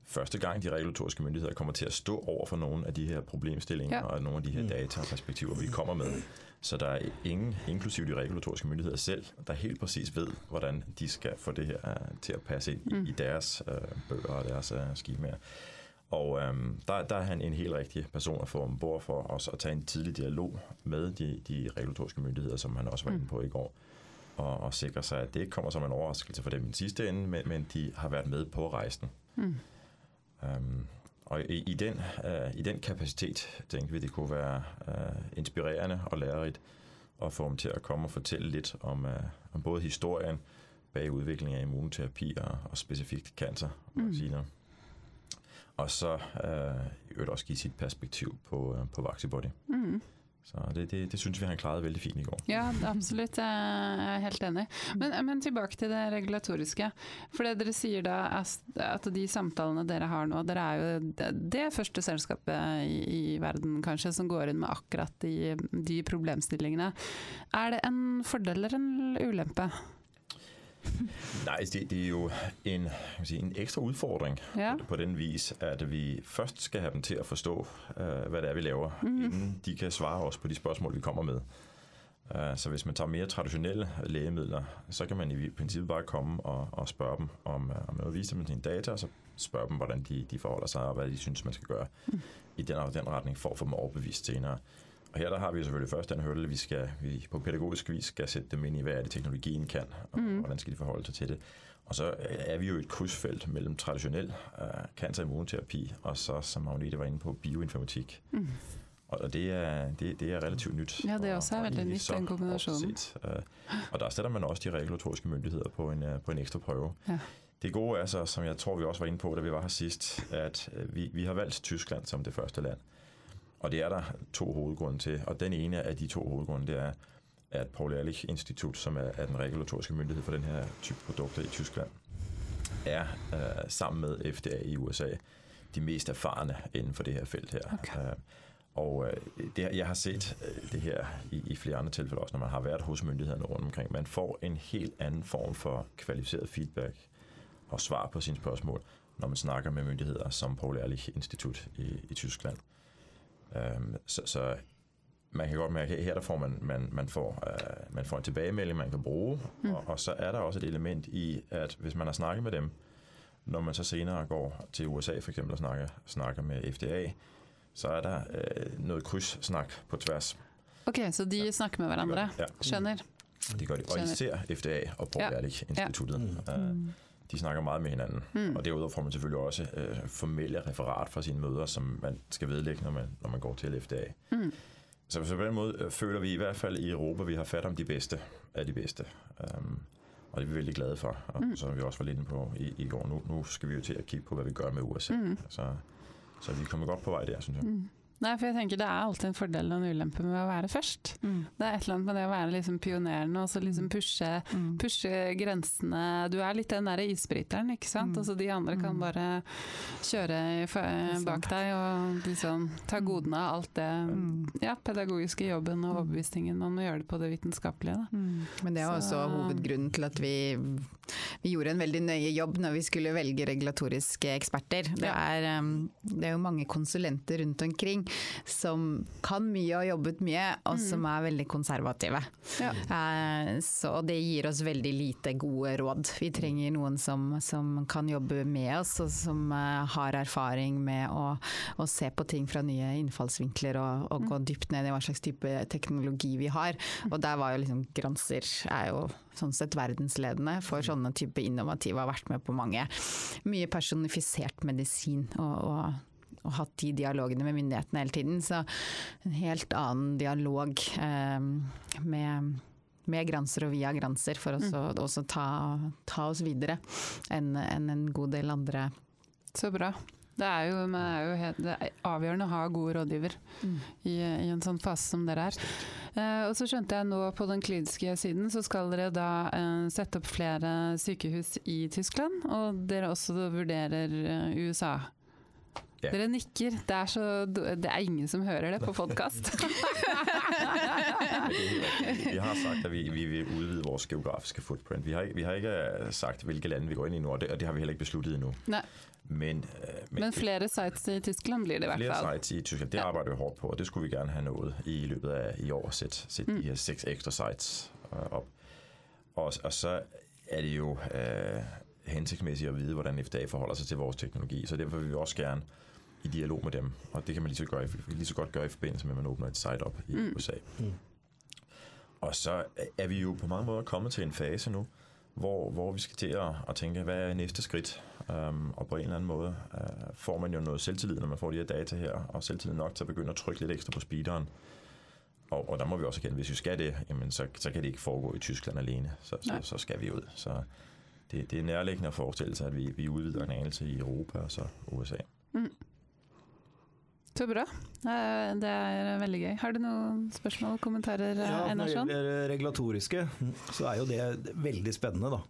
første gang, de regulatoriske myndigheder kommer til at stå over for nogle af de her problemstillinger ja. og nogle af de her dataperspektiver data og perspektiver, vi kommer med. Så der er ingen, inklusive de regulatoriske myndigheder selv, der helt præcis ved, hvordan de skal få det her uh, til at passe ind mm. i, deres uh, bøger og deres uh, skemaer. Og øhm, der, der er han en helt rigtig person at få ombord for os at tage en tidlig dialog med de, de regulatoriske myndigheder, som han også var inde på i går, og, og sikre sig, at det ikke kommer som en overraskelse for dem i sidste ende, men, men de har været med på rejsen. Mm. Øhm, og i, i, den, uh, i den kapacitet tænkte vi, det kunne være uh, inspirerende og lærerigt at få dem til at komme og fortælle lidt om, uh, om både historien bag udviklingen af immunterapi og, og specifikt cancer Mm. Og så uh, også give sit perspektiv på, på Vaxibody. Mm. Så det, det, det syns vi han klarte veldig fint i går. Ja, absolutt. Jeg er helt enig. Men, men tilbake til det regulatoriske. For det dere sier da, at de samtalene dere har nå, dere er jo det første selskapet i, verden kanskje som går inn med akkurat de, de problemstillingene. Er det en fordel eller en ulempe? Nej, det, det er jo en, sige, en ekstra udfordring ja. på, på den vis, at vi først skal have dem til at forstå, uh, hvad det er, vi laver, mm. inden de kan svare os på de spørgsmål, vi kommer med. Uh, så hvis man tager mere traditionelle lægemidler, så kan man i princippet bare komme og, og spørge dem om, uh, om noget, vise dem sine data, og så spørge dem, hvordan de, de forholder sig, og hvad de synes, man skal gøre mm. i den og den retning, for at få dem overbevist senere. Og her der har vi selvfølgelig først den hurdle, vi skal vi på pædagogisk vis skal sætte dem ind i, hvad er det teknologien kan, og mm. hvordan skal de forholde sig til det. Og så er vi jo et krydsfelt mellem traditionel uh, cancerimmunterapi og så, som Agnete var inde på, bioinformatik. Mm. Og det er, det, det er relativt nyt. Ja, det er også veldig nyt, den kombinasjonen. Uh, og der setter man også de regulatoriske myndigheder på en, uh, på en ekstra prøve. Ja. Det gode er så, som jeg tror, vi også var inde på, da vi var her sidst, at vi, vi har valgt Tyskland som det første land. Og det er der to hovedgrunde til. Og den ene af de to hovedgrunde, det er, at Paul Ehrlich Institut, som er, den regulatoriske myndighed for den her type produkter i Tyskland, er øh, sammen med FDA i USA de mest erfarne inden for det her felt her. Okay. Øh, og øh, det, jeg har set øh, det her i, i flere andre tilfælde også, når man har været hos myndighederne rundt omkring. Man får en helt anden form for kvalificeret feedback og svar på sine spørgsmål, når man snakker med myndigheder som Paul Ehrlich Institut i, i Tyskland. Så, så man kan godt mærke, at her der får man, man, man, får, uh, man får en tilbagemelding, man kan bruge, mm. og, og så er der også et element i, at hvis man har snakket med dem, når man så senere går til USA for eksempel og snakker, snakker med FDA, så er der uh, noget krydssnak på tværs. Ok, så de ja. snakker med hverandre? Ja. Skjønner. Det gør de, og især FDA og Paul ja. Instituttet. Ja. Mm. De snakker meget med hinanden. Mm. Og derudover får man selvfølgelig også øh, formelle referat fra sine møder, som man skal vedlægge, når man, når man går til FDA. Mm. Så, så på den måde øh, føler vi i hvert fald i Europa, vi har fat om de bedste af de bedste. Um, og det er vi veldig glade for. Og mm. som vi også var lidt inde på i, i går, nu, nu skal vi jo til at kigge på, hvad vi gør med USA. Mm. Så, så vi kommer godt på vej der, synes jeg. Mm. Nei, for jeg tenker Det er alltid en fordel og en ulempe med å være først. Mm. Det er et eller annet med det å være liksom pionerende og så liksom mm. pushe, mm. pushe, grensene. Du er litt den derre isbryteren, ikke sant. Mm. Altså De andre kan mm. bare kjøre bak deg og liksom ta mm. godene av alt det ja, pedagogiske jobben og overbevisningen. Man må gjøre det på det vitenskapelige. Da. Men det er også så. hovedgrunnen til at vi, vi gjorde en veldig nøye jobb når vi skulle velge regulatoriske eksperter. Det er, det er jo mange konsulenter rundt omkring som kan mye og har jobbet mye, og mm. som er veldig konservative. Ja. Eh, så det gir oss veldig lite gode råd. Vi trenger noen som, som kan jobbe med oss, og som eh, har erfaring med å, å, se på ting fra nye innfallsvinkler og, og gå mm. dypt ned i hva slags type teknologi vi har. Og der var jo liksom Granser er jo sånn sett verdensledende for sånne type innovative, har vært med på mange. Mye personifisert medisin og, og og hatt de dialogene med myndighetene hele tiden. Så en helt annen dialog eh, med, med Granser og via Granser for oss mm. å også ta, ta, oss videre enn en, en god del andre Så bra. Det er jo, er jo helt, det er avgjørende å ha god rådgiver Mm. i, i en sånn fase som dere er. Eh, og så skjønte jeg nå på den kliniske siden så skal dere da eh, sette opp flere sykehus i Tyskland, og dere også vurderer eh, USA. Ja. Dere nikker. Det er, så, det er ingen som hører det på podkast. Vi har sagt, at vi, vi vil udvide vores geografiske footprint. Vi har, vi har ikke øh, sagt, hvilke land vi går inn i nå, og det, og det har vi heller ikke besluttet. Men, øh, men, Men flere sites i Tyskland blir det i hvert flere sites i Tyskland, det Ja. arbeider vi hårdt på, og det skulle vi gerne ha nået i løpet av i år Sett, sætte Mm. de her seks ekstra sites opp. Og, og så er det jo øh, hensiktsmessig å vite hvordan FDA forholder seg til vores teknologi, så derfor vil vi også gerne i dialog med dem, og det kan man lige så, gøre, lige så godt gøre i forbindelse med, at man åbner et site op i Mm. USA. Mm. Og så er vi jo på mange måder kommet til en fase nu, hvor, hvor vi skal til at, at tænke, hvad er næste skridt? Um, og på en eller anden måde uh, får man jo noget selvtillid, når man får de her data her, og selvtillid nok til at begynde at trykke lidt ekstra på speederen. Og, og der må vi også erkende, hvis vi skal det, jamen så, så kan det ikke foregå i Tyskland alene. Så, så, så skal vi ud. Så det, det er nærliggende at forestille sig, at vi, vi udvider en anelse i Europa og så USA. Så bra. Eh, Det er veldig gøy. Har du noen spørsmål, kommentarer, Ja, når det gjelder regulatoriske, så er jo det veldig spennende, da.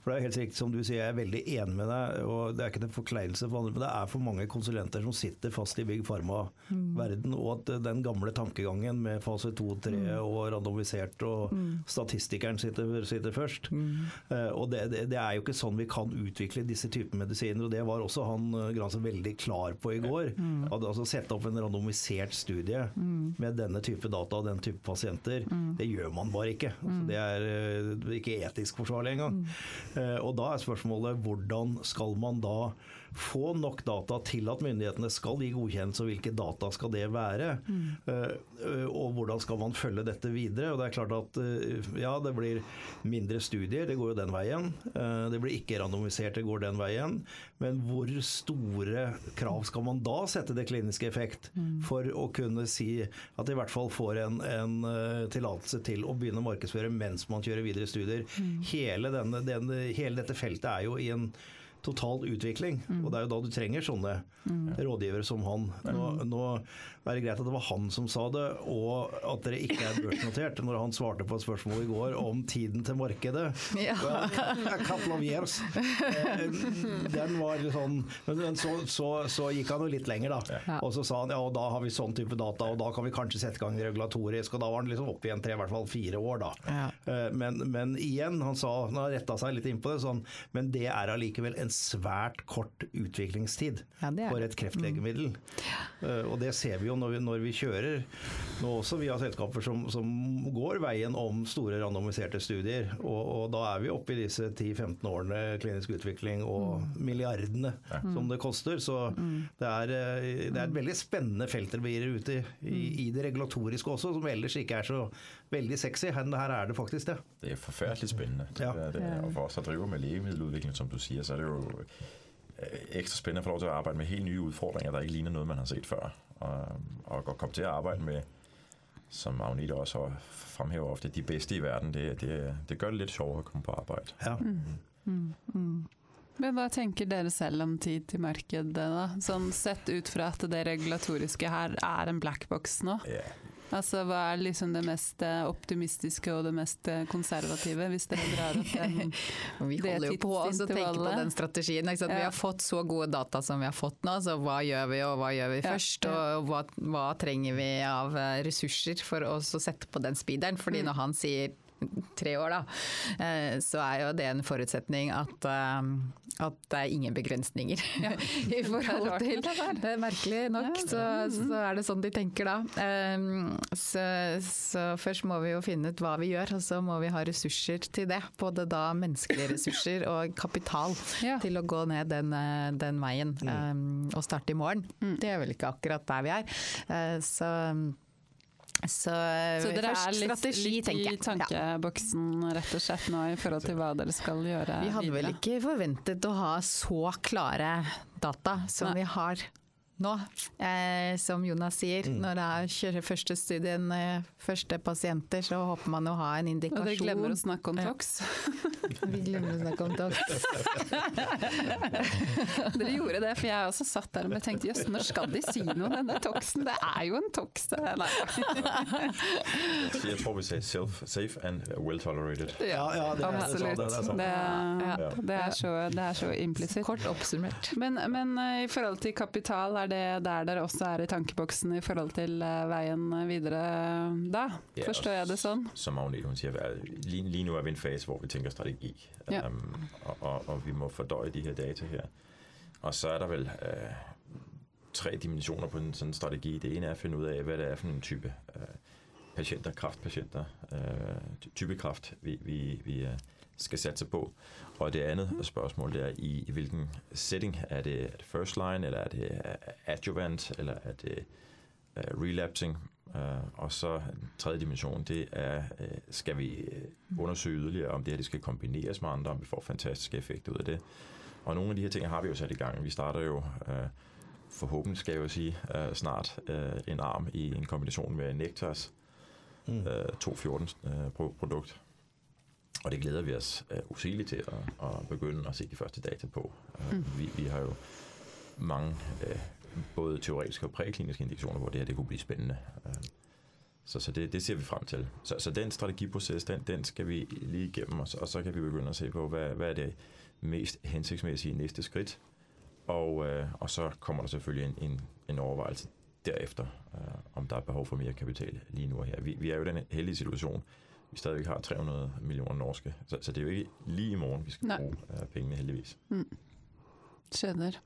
For det er helt riktig som du sier, jeg er veldig enig med deg, og det er ikke en forkleinelse for andre, men det er for mange konsulenter som sitter fast i Big Pharma-verden, og at den gamle tankegangen med fase 2, 3 og randomisert og statistikeren sitter, sitter først. Eh, Og det, det, det er jo ikke sånn vi kan utvikle disse typer medisiner, og det var også han eh, Gransen veldig klar på i går. At altså sette opp en randomisert studie med denne type data og den type pasienter, det gjør man bare ikke. Altså, det er eh, ikke etisk forsvarlig engang. Eh, Og da er spørsmålet hvordan skal man da få nok data til at myndighetene skal gi godkjennelse, og hvilke data skal det være? Mm. eh, Og hvordan skal man følge dette videre? Og det er klart at eh, ja, det blir mindre studier, det går jo den veien. Eh, Det blir ikke randomisert, det går den veien. Men hvor store krav skal man da sette til klinisk effekt for å kunne si at de i hvert fall får en, en eh, tillatelse til å begynne å markedsføre mens man kjører videre studier? Hele, denne, denne, hele dette feltet er jo i en total utvikling, og det er jo da du trenger sånne rådgivere som han. Nå, nå det greit at det var han som sa det, og at dere ikke er børsnotert, når han svarte på et spørsmål i går om tiden til markedet. Ja. Well. Eh, Den var sånn Men så, så, så gikk han jo litt lenger, da. Og så sa han ja, og da har vi sånn type data, og da kan vi kanskje sette i gang regulatorisk. Og da var han liksom oppe igjen tre, i hvert fall fire år, da. Ja. Eh, Men, men igjen, han sa, han har retta seg litt inn på det, sånn, men det er allikevel en svært kort utviklingstid for et kreftlegemiddel. Eh, Og det ser vi jo når vi, når vi kjører nå også. Vi har selskaper som, som går veien om store randomiserte studier. Og, og da er vi oppe i disse 10-15 årene klinisk utvikling og milliardene som det koster. Så det, er, eh, det er et veldig spennende felt dere begir ute ut i, i, i det regulatoriske også, som ellers ikke er så veldig sexy. Her, her er det faktisk det. Det er forferdelig spennende. Det Ja. det. Og for oss som driver med legemiddelutvikling, som du sier, så er det jo ekstra spændende at få lov til at arbejde med helt nye udfordringer, der ikke ligner noget, man har set før. Og, og at komme til at arbejde med, som Agnete også fremhæver ofte, de bedste i verden, det, det, det gør det lidt sjovere at komme på arbejde. Ja. Mm, mm. Men hva tenker dere selv om tid til markedet, da? Sånn sett ut fra at det regulatoriske her er en black box nå. Ja, Altså hva er liksom det mest eh, optimistiske og det mest eh, konservative, hvis dere drar opp den Vi holder jo på å tenke på den strategien. Sant? Vi har fått så gode data som vi har fått nå, så hva gjør vi og hva gjør vi Ja, først? ja. Og hva, hva trenger vi av eh, ressurser for oss å sette på den speederen? Fordi Mm. når han sier tre år, da, eh, så er jo det en forutsetning at, eh, at det er ingen begrensninger Ja. i forhold til det er merkelig nok, Ja, så, så er det sånn de tenker da. Um, så, så først må vi jo finne ut hva vi gjør, og så må vi ha ressurser til det. Både da menneskelige ressurser og kapital Ja. til å gå ned den, eh, den veien Mm. og starte i morgen. Mm. Det er vel ikke akkurat der vi er. Eh, så så, Så dere er litt, strategi, litt i tankeboksen rett og slett nå i forhold til hva dere skal gjøre Vi hadde vel ikke forventet å ha så klare data som Nei. vi har nå, eh, som Jonas sier. Når det er kjører første studien, eh, første pasienter, så håper man å ha en indikasjon. Og dere glemmer å snakke om. TOX. Vi glemmer å snakke om tox. Dere gjorde det, for jeg også satt der og tenkte jøss, når skal de si noe? om Denne TOXen, det er jo en TOX. Nei. Tror vi sier self, safe and well tolerated. Ja, ja, det, Absolutt. det, er sant. Det, Ja. det er så, så implisitt. Kort oppsummert. Men, men eh, i forhold til kapital, er det der dere også er i tankeboksen i forhold til eh, veien videre da? Ja, Forstår jeg det sånn? Som Agnete hun siger, er- lige, nu er vi i en fase, hvor vi tenker strategi, Ja. um, og, og, og vi må fordøye de her data her. Og så er der vel uh, tre dimensjoner på en sånn strategi. Det ene er å finne ut av hva det er for en type uh, patienter, kraftpatienter, uh, type kraft, vi, vi, vi skal satse på. Og det andet spørgsmål, det er i, i hvilken setting. Er det, er det first line, eller er det adjuvant, eller er det uh, relapsing? Uh, og så tredje dimension, det er, uh, skal vi øh, undersøge yderligere, om det her det skal kombineres med andre, om vi får fantastiske effekter ud af det. Og nogle af de her ting har vi jo sat i gang. Vi starter jo uh, forhåbentlig, skal jeg jo sige, uh, snart uh, en arm i en kombination med Nectars Mm. uh, 214-produkt. Og det glæder vi os uh, usigeligt til at, at begynde at se de første data på. Uh, Mm. vi, vi har jo mange uh, både teoretiske og prækliniske indikationer, hvor det her det kunne blive spændende. Uh, så, så det, det ser vi frem til. Så, så den strategiproces, den, den skal vi lige igennem, og så, og så kan vi begynde at se på, hvad, hvad er det mest hensigtsmæssige næste skridt. Og, øh, og så kommer der selvfølgelig en, en, en overvejelse derefter, øh, om der er behov for mere kapital lige nu og her. Vi, vi er jo i den heldige situation, vi stadigvæk har 300 millioner norske, så, så det er jo ikke lige i morgen, vi skal Nei. bruge uh, pengene heldigvis. Skjønner.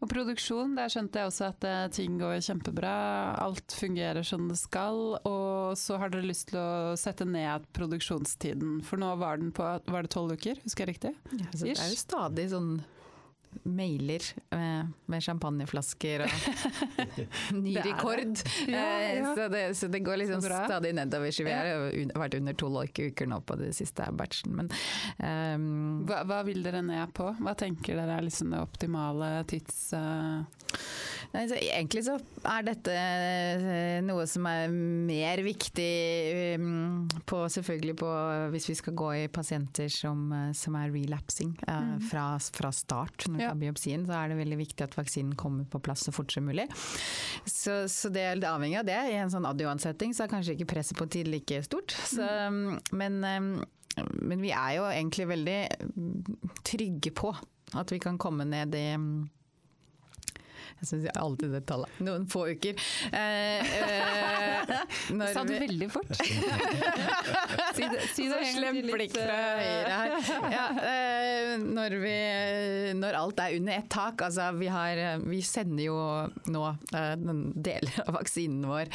Og produksjon, der skjønte jeg også at uh, ting går kjempebra. Alt fungerer som det skal. Og så har dere lyst til å sette ned produksjonstiden. For nå var den på Var det tolv uker, husker jeg riktig? Ja, så det er jo stadig sånn mailer med, med champagneflasker og ny er det. Ja, Eh, ja. Så, det, så det går liksom Så stadig nedover. Vi har vært under tolv uker nå på det siste batchen. Men um, Hva, hva vil dere ned på? Hva tenker dere er liksom det optimale tids... eh, Nei, så egentlig så er dette eh, noe som er mer viktig um, på selvfølgelig på hvis vi skal gå i pasienter som, eh, som er relapsing eh, Mhm. fra, fra start når Ja. biopsien, så er det veldig viktig at vaksinen kommer på plass så fort som mulig. Så, så det er litt avhengig av det. I en sånn adjuvantsetting så er kanskje ikke presset på tid like stort. Så, mm. men, um, men vi er jo egentlig veldig um, trygge på at vi kan komme ned i um, jeg syns alltid det tallet. Noen få uker. Eh, eh, når Sa du veldig fort? si det, si det så en gang slem til, litt, blikk fra eh, høyre her. Ja, eh, når, vi, når alt er under ett tak. Altså, vi, har, vi sender jo nå eh, deler av vaksinen vår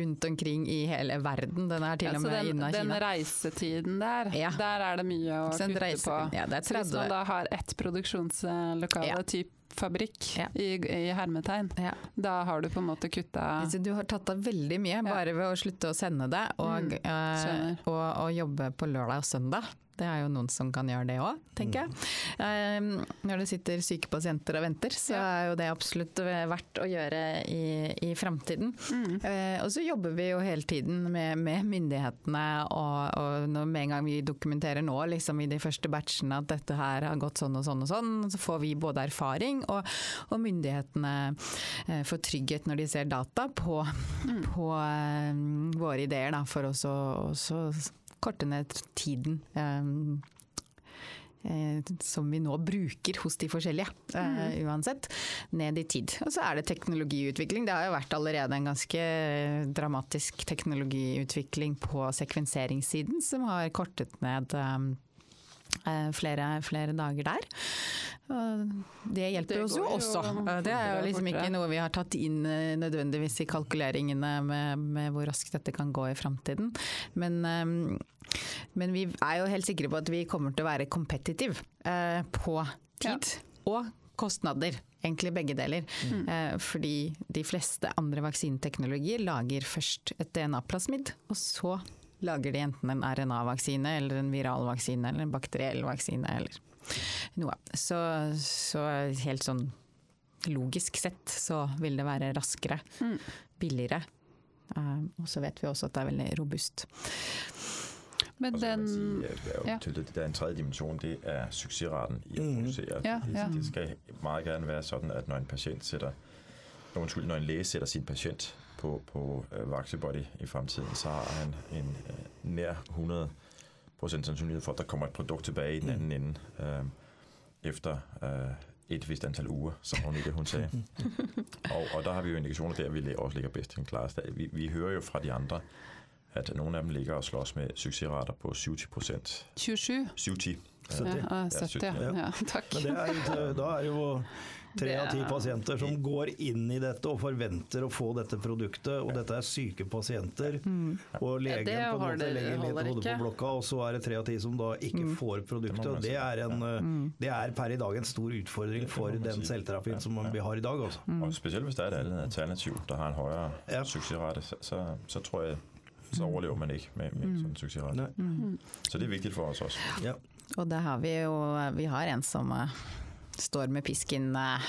rundt omkring i hele verden. Den er til Ja, og med den, Kina. den reisetiden der, Ja. der er det mye å kutte på. Ja, det er Så hvis man da har ett produksjonslokale, Ja. typ fabrikk, Ja. i, i hermetegn, Ja. da har du på en måte kutta Du har tatt av veldig mye bare ved å slutte å sende det og, Mm, eh, og, og jobbe på lørdag og søndag. Det er jo noen som kan gjøre det òg, tenker jeg. Eh, når det sitter syke pasienter og venter, så er jo det absolutt verdt å gjøre i, i framtiden. Mm. Eh, og så jobber vi jo hele tiden med, med myndighetene, og, og når med en gang vi dokumenterer nå liksom i de første batchene at dette her har gått sånn og sånn og sånn, så får vi både erfaring og, og myndighetene eh, får trygghet når de ser data på, på eh, våre ideer, da, for å så- så korte ned tiden. eh, eh, som vi nå bruker hos de forskjellige, eh, uansett, ned i tid. Og så er det teknologiutvikling. Det har jo vært allerede en ganske dramatisk teknologiutvikling på sekvenseringssiden, som har kortet ned eh, flere, flere dager der. Det hjelper Det oss jo også. Det er jo liksom ikke noe vi har tatt inn eh, nødvendigvis i kalkuleringene med, med hvor raskt dette kan gå i framtiden. Men, eh, men vi er jo helt sikre på at vi kommer til å være competitive eh, på tid og kostnader. Egentlig begge deler. Mm. Eh, fordi de fleste andre vaksineteknologier lager først et DNA-plasmid, og så lager de enten en RNA-vaksine eller en viral vaksine eller en bakteriell vaksine eller noe. Så, så helt sånn logisk sett så vil det være raskere, Mm. billigere. Eh, og så vet vi også at det er veldig robust. Men Og så den si, ja. ja. det, er en tredje dimensjon, det er suksessraten i å produsere. producere. Ja, det, ja. det skal meget gjerne være sånn at når en pasient sætter, Nå, undskyld, når en læge sætter sin patient på, på uh, Vaxibody i fremtiden, så har han en uh, nær 100 sandsynlighed for, at der kommer et produkt tilbage i den anden ende, øh, efter øh, et vist antal uger, som hun ikke hun sagde. og, og der har vi jo indikationer der, vi også ligger bedst i den klare stad. Vi, vi hører jo fra de andre, at nogle af dem ligger og slås med succesrater på 70 procent. 27? 70. Så Ja, det- ah, 70, ja. ja. ja. tak. Men det er, da er jo tre av ti er- pasienter som går inn i dette og forventer å få dette produktet, og dette er syke pasienter. Og legen ja, på en måte legger litt hodet på blokka, og så er det tre av ti som da ikke får produktet. Det det er, en, eh, Mm. det er per i dag en stor utfordring for den si. selvterapien som vi har i dag. Altså. Og spesielt hvis det er et alternativ, der har en høyere Ja. suksessrate, så, så, så tror jeg, så overlever man ikke med, med Mm. sådan en succesrate. Mm. Så det er viktig for oss også. Ja. Og det har vi jo Vi har en som eh, står med pisken eh,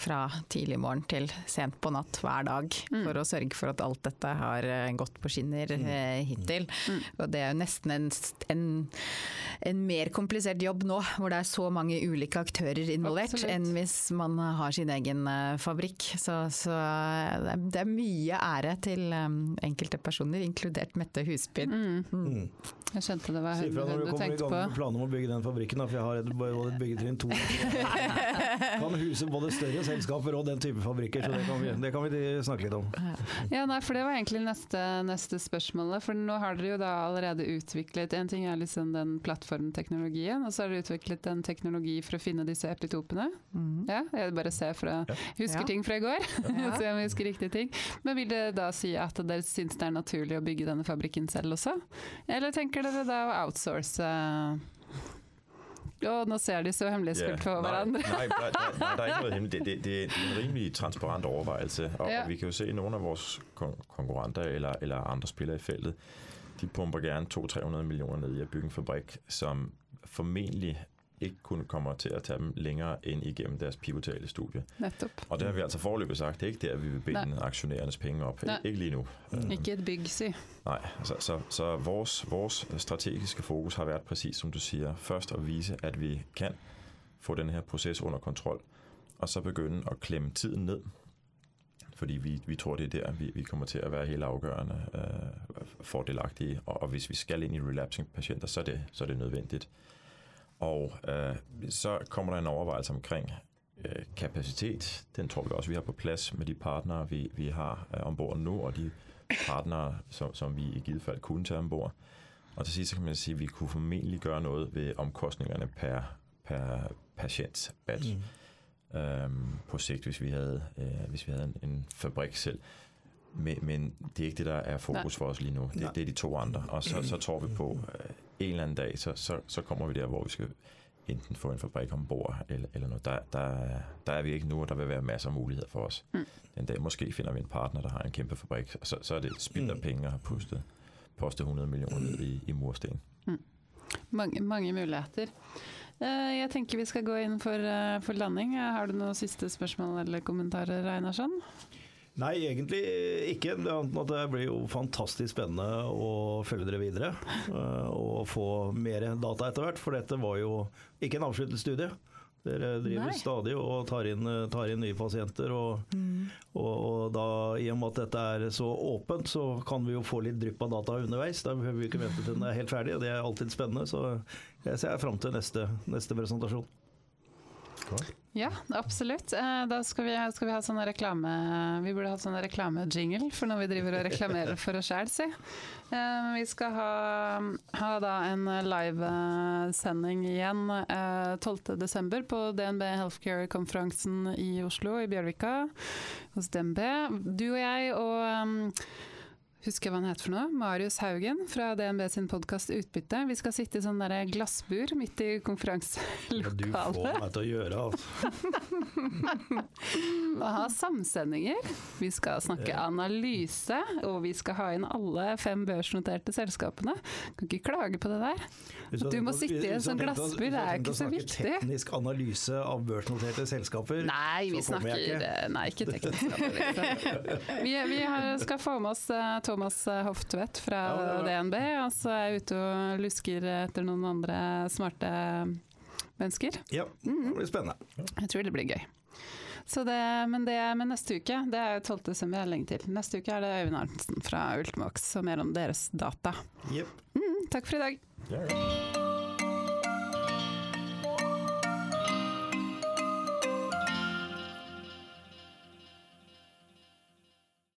fra tidlig morgen til sent på natt hver dag Mm. for å sørge for at alt dette har eh, gått på skinner eh, hittil. Mm. Og det er jo nesten en, en, en mer komplisert jobb nå, hvor det er så mange ulike aktører involvert, Absolutt. enn hvis man har sin egen eh, fabrikk. Så, så det, er, det er mye ære til enkelte personer, inkludert Mette Husby. Mm. Mm. Jeg skjønte det var Si hun, fra når ifra du du kommer i gang på. med planene om å bygge den fabrikken, da, for jeg har et, både et byggetrinn to Kan huse både større selskaper og den type fabrikker, så det kan vi, det kan vi snakke litt om. Ja, nei, for Det var egentlig neste, neste spørsmålet. For nå har dere jo da allerede utviklet En ting er liksom den plattformteknologien, og så har dere utviklet en teknologi for å finne disse epitopene. Mm. Ja, jeg bare ser fra å Husker Ja. ting fra i går. Ja. Se om jeg husker riktige ting. Men vil det da si at dere syns det er naturlig å bygge denne fabrikken selv også? Eller tenker dere da å outsource Å, nå ser de så hemmelighetsfullt på nej, hverandre. nej, der, der, nej, der er ikke noget hemmeligt. Det, det, det, er en rimelig transparent overvejelse, og, Ja. ja. og vi kan jo se, at nogle af vores kon- konkurrenter eller, eller andre spillere i feltet, de pumper gerne 200-300 millioner ned i at bygge en fabrik, som formentlig ikke kunne kommer til at tage dem længere ind igennem deres pivotale studie. Nettopp. Og det har vi altså foreløpig sagt, det er ikke der, vi vil binde aktionærernes penge op. Nej. Ikke lige nu. Ikke et bygg, si. Nej, så, så, så vores, vores strategiske fokus har været præcis, som du siger, først at vise, at vi kan få den her proces under kontrol, og så begynde at klemme tiden ned, fordi vi, vi tror, det er der, vi, vi kommer til at være helt afgørende øh, fordelagtige, og, og hvis vi skal ind i relapsing patienter, så er det, så er det nødvendigt. Og øh, så kommer der en overvejelse omkring øh, kapacitet. Den tror vi også, vi har på plads med de partnere, vi, vi har øh, ombord nu, og de partnere, som, som vi i givet fald kunne tage ombord. Og til sidst så kan man sige, at vi kunne formentlig gøre noget ved omkostningerne per, per patient batch Mm. øhm, på sigt, hvis vi havde, øh, hvis vi havde en, en fabrik selv. Men, men det er ikke det, der er fokus for os lige nu. Det, det er de to andre. Og så, så tror vi på, øh, en eller anden dag, så, så, så kommer vi der, hvor vi skal enten få en fabrik ombord, eller, eller noget. Der, der, der er vi ikke nu, og der vil være masser af muligheder for os. Mm. Den dag måske finder vi en partner, der har en kæmpe fabrik, og så, så er det spild af Mm. penge at have pustet, postet 100 millioner ned i, i mursten. Mange, mange muligheter. Eh, Jeg tenker vi skal gå inn for, eh, for landing. Har du noen siste spørsmål eller kommentarer, Einarsson? Nei, egentlig ikke. Det, annet at det blir jo fantastisk spennende å følge dere videre. eh, Og få mer data etter hvert, for dette var jo ikke en avsluttet studie. Dere driver Nei. stadig og tar inn, tar inn nye pasienter. Og, og, og da, i og med at dette er så åpent, så kan vi jo få litt drypp av data underveis. Da behøver vi ikke vente til den er helt ferdig, og det er alltid spennende. Så jeg ser fram til neste, neste presentasjon. Ja, absolutt. Eh, Da skal vi, skal vi ha sånn reklame Vi burde hatt sånn reklamejingle for når vi driver og reklamerer for oss sjæl, si. Eh, Vi skal ha, ha da en livesending igjen eh, 12.12. på DNB Healthcare-konferansen i Oslo, i Bjørvika, hos DNB. Du og jeg og um, husker jeg hva han heter for noe, Marius Haugen fra DNB sin podkast Utbytte. Vi skal sitte i sånn der glassbur midt i Ja, du får meg til å gjøre altså. og ha samsendinger. Vi skal snakke analyse, og vi skal ha inn alle fem børsnoterte selskapene. Kan ikke klage på det der. Du må sitte i en sånn glassbur, det er ikke så viktig. Teknisk analyse av børsnoterte selskaper. Nei, vi snakker ikke. Nei, ikke teknisk. analyse. Vi, vi har, skal få med oss eh, Thomas Hoftvedt fra Ja, ja, ja. DNB, og så er jeg ute og lusker etter noen andre smarte mennesker. Ja, det blir spennende. Jeg tror det blir gøy. Så det, men, det, med neste uke, det er jo 12. desember, vi har lenge til. Neste uke er det Øyvind Arntzen fra Ultimax og mer om deres data. Yep. Mm, takk for i dag.